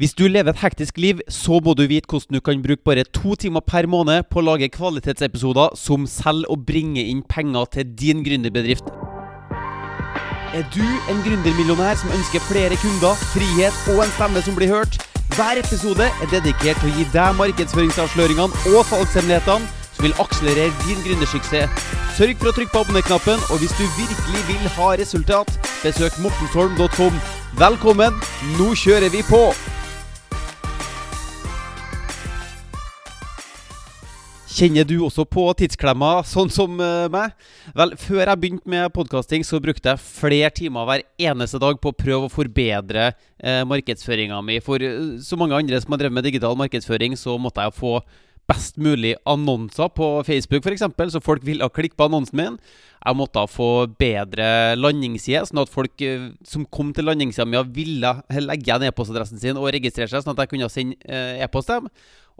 Hvis du lever et hektisk liv, så må du vite hvordan du kan bruke bare to timer per måned på å lage kvalitetsepisoder som selger og bringer inn penger til din gründerbedrift. Er du en gründermillionær som ønsker flere kunder, frihet og en stemme som blir hørt? Hver episode er dedikert til å gi deg markedsføringsavsløringene og salgshemmelighetene som vil akselerere din gründersuksess. Sørg for å trykke på abonner-knappen, og hvis du virkelig vil ha resultat, besøk mortensholm.com. Velkommen, nå kjører vi på! Kjenner du også på tidsklemma, sånn som uh, meg? Vel, før jeg begynte med podkasting, så brukte jeg flere timer hver eneste dag på å prøve å forbedre eh, markedsføringa mi. For uh, så mange andre som har drevet med digital markedsføring, så måtte jeg få best mulig annonser på Facebook, f.eks., så folk ville klikke på annonsen min. Jeg måtte få bedre landingsside, sånn at folk som kom til landingssida mi, ville legge igjen e-postadressen sin og registrere seg, sånn at jeg kunne sende e-post til dem.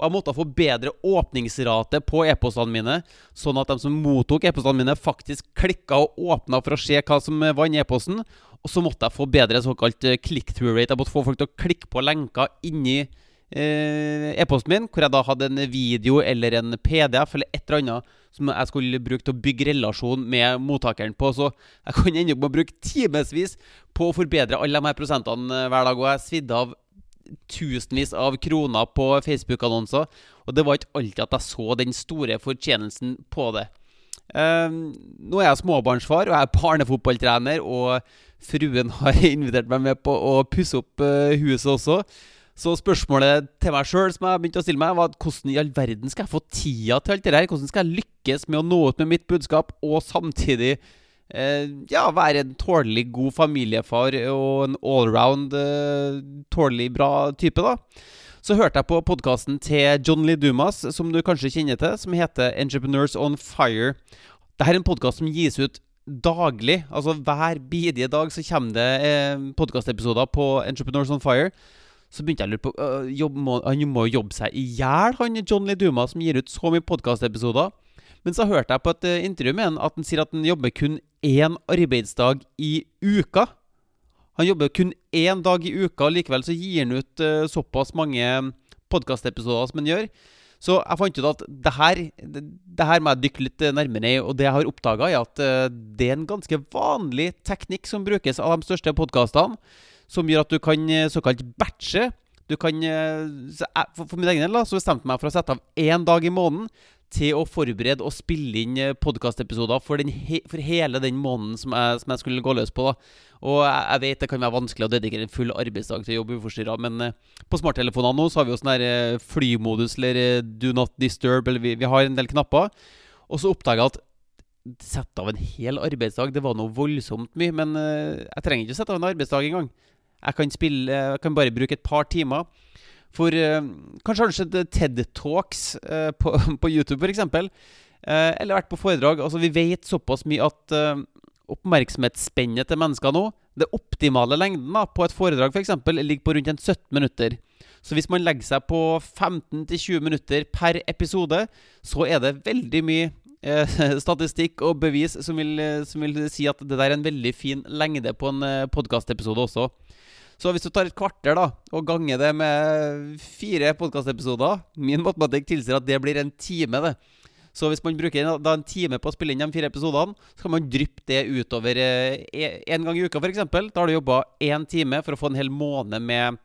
Og jeg måtte få bedre åpningsrate på e-postene mine, sånn at de som mottok e-postene mine, faktisk klikka og åpna for å se hva som var inni e-posten. Og så måtte jeg få bedre såkalt eh, click-through rate. Jeg måtte få folk til å klikke på lenker inni eh, e-posten min, hvor jeg da hadde en video eller en PDF eller et eller annet som jeg skulle bruke til å bygge relasjon med mottakeren på. Så jeg kan ende opp med å bruke timevis på å forbedre alle de her prosentene hver dag. Og jeg svidde av tusenvis av kroner på Facebook-annonser. Og det var ikke alltid at jeg så den store fortjenelsen på det. Um, nå er jeg småbarnsfar og jeg er barnefotballtrener, og fruen har invitert meg med på å pusse opp huset også. Så spørsmålet til meg sjøl som jeg begynte å stille meg, var hvordan i all verden skal jeg få tida til alt det her? Hvordan skal jeg lykkes med å nå ut med mitt budskap, og samtidig Eh, ja, være en tålelig god familiefar og en allround eh, tålelig bra type, da. Så hørte jeg på podkasten til John Lee Dumas, som du kanskje kjenner til, som heter Entrepreneurs on Fire. Dette er en podkast som gis ut daglig. Altså hver bidige dag så kommer det eh, podkastepisoder på Entrepreneurs on Fire. Så begynte jeg å lure på uh, jobb, må, Han må jobbe seg i hjel, han John Lee Duma, som gir ut så mye podkastepisoder. Men så hørte jeg på et uh, intervju med han at han sier at han jobber kun én arbeidsdag i uka. Han jobber kun én dag i uka, og likevel så gir han ut uh, såpass mange podkastepisoder som han gjør. Så jeg fant ut at det her, det, det her må jeg dykke litt nærmere i. Og det jeg har oppdaga, er at det er en ganske vanlig teknikk som brukes av de største podkastene, som gjør at du kan såkalt batche. Du kan, for, for min egen del så bestemte jeg meg for å sette av én dag i måneden til å forberede og spille inn eh, podkastepisoder for, for hele den måneden som jeg, som jeg, skulle gå løs på. da. Og jeg, vet det kan være vanskelig å dedikere en full arbeidsdag til å jobbe uforstyrra, men på smarttelefonene nå så har vi jo sånn flymodus eller do not disturb, eller vi, vi, har en del knapper. Og så oppdaga jeg at sette av en hel arbeidsdag, det var noe voldsomt mye. Men jeg trenger ikke å sette av en arbeidsdag engang. Jeg kan, spille, jeg kan bare bruke et par timer. For uh, kanskje har du sett TED Talks uh, på, på, YouTube, f.eks. Uh, eller vært på foredrag. Altså, vi vet såpass mye at uh, oppmerksomhetsspennet til mennesker nå, det optimale lengden da, på et foredrag for eksempel, ligger på rundt en 17 minutter. Så hvis man legger seg på 15-20 minutter per episode, så er det veldig mye statistikk og bevis som vil, som vil, si at det der er en veldig fin lengde på en uh, podkastepisode også. Så hvis du tar et kvarter da, og ganger det med fire podkastepisoder Min matematikk tilsier at det blir en time. det så hvis man bruker en, da en time på å spille inn de fire episodene, så kan man dryppe det utover én eh, e, gang i uka, f.eks. Da har du jobba én time for å få en hel måned med,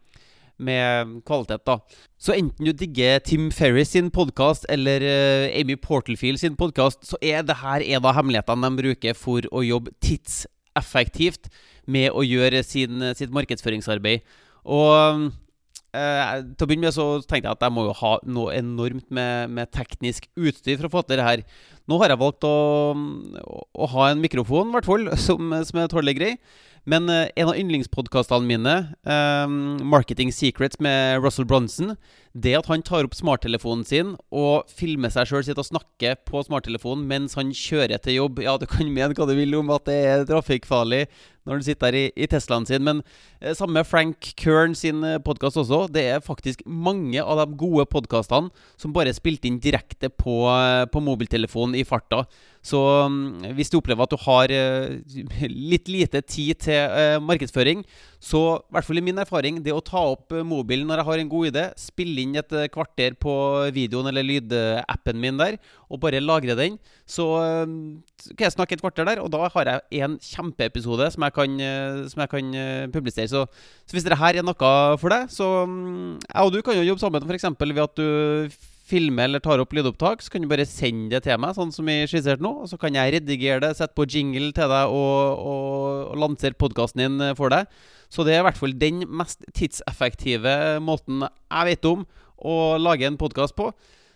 med kvalitet. da Så enten du digger Tim Ferris sin podkast eller uh, Amy Portalfield sin podkast, så er det her en av hemmelighetene de bruker for å jobbe tidseffektivt med å gjøre sin, sitt markedsføringsarbeid. Og eh, til å begynne med så tenkte jeg at jeg må jo ha noe enormt med, med teknisk utstyr for å få til det her. Nå har jeg valgt å, å ha en mikrofon, i hvert fall, som, som er tålelig grei. Men eh, en av yndlingspodkastene mine, eh, 'Marketing Secrets' med Russell Bronson, det at han tar opp smarttelefonen sin og filmer seg sjøl sitte og snakke på smarttelefonen mens han kjører til jobb Ja, du kan mene hva du vil om at det er trafikkfarlig når han sitter der i, i Teslaen sin, men eh, samme Frank Kern sin uh, podkast også. Det er faktisk mange av de gode podkastene som bare er spilt inn direkte på, uh, på mobiltelefonen i farta. Så um, hvis du opplever at du har uh, litt lite tid til uh, markedsføring, så i hvert fall i min erfaring, det å ta opp uh, mobilen når jeg har en god idé, spille inn et kvarter på videoen eller lydappen min der, og bare lagre den, så um, kan jeg snakke et kvarter der, og da har jeg en kjempeepisode som jeg kan, som jeg kan publisere. Så, så, hvis dette er noe for deg, så um, jeg og du kan jo jobbe sammen f.eks. ved at du filmer eller tar opp lydopptak, så kan du bare sende det til meg, sånn som vi skisserte nå. Og så kan jeg redigere det, sette på jingle til deg og, og, og lansere podkasten din for deg. Så det er i hvert fall den mest tidseffektive måten jeg vet om å lage en podkast på.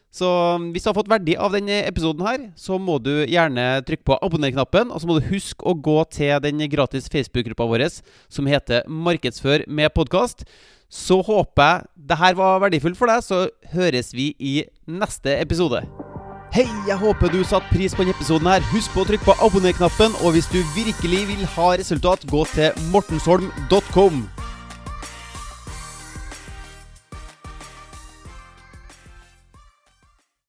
Så um, hvis du har fått verdi av denne episoden her, så må du gjerne trykke på abonner-knappen. Og så må du huske å gå til den gratis Facebook-gruppa vår som heter Markedsfør med podkast. Så håper jeg det her var verdifullt for deg, så høres vi i neste episode. Hei, jeg håper du satte pris på denne episoden. her Husk på å trykke på abonner-knappen. Og hvis du virkelig vil ha resultat, gå til mortensholm.com.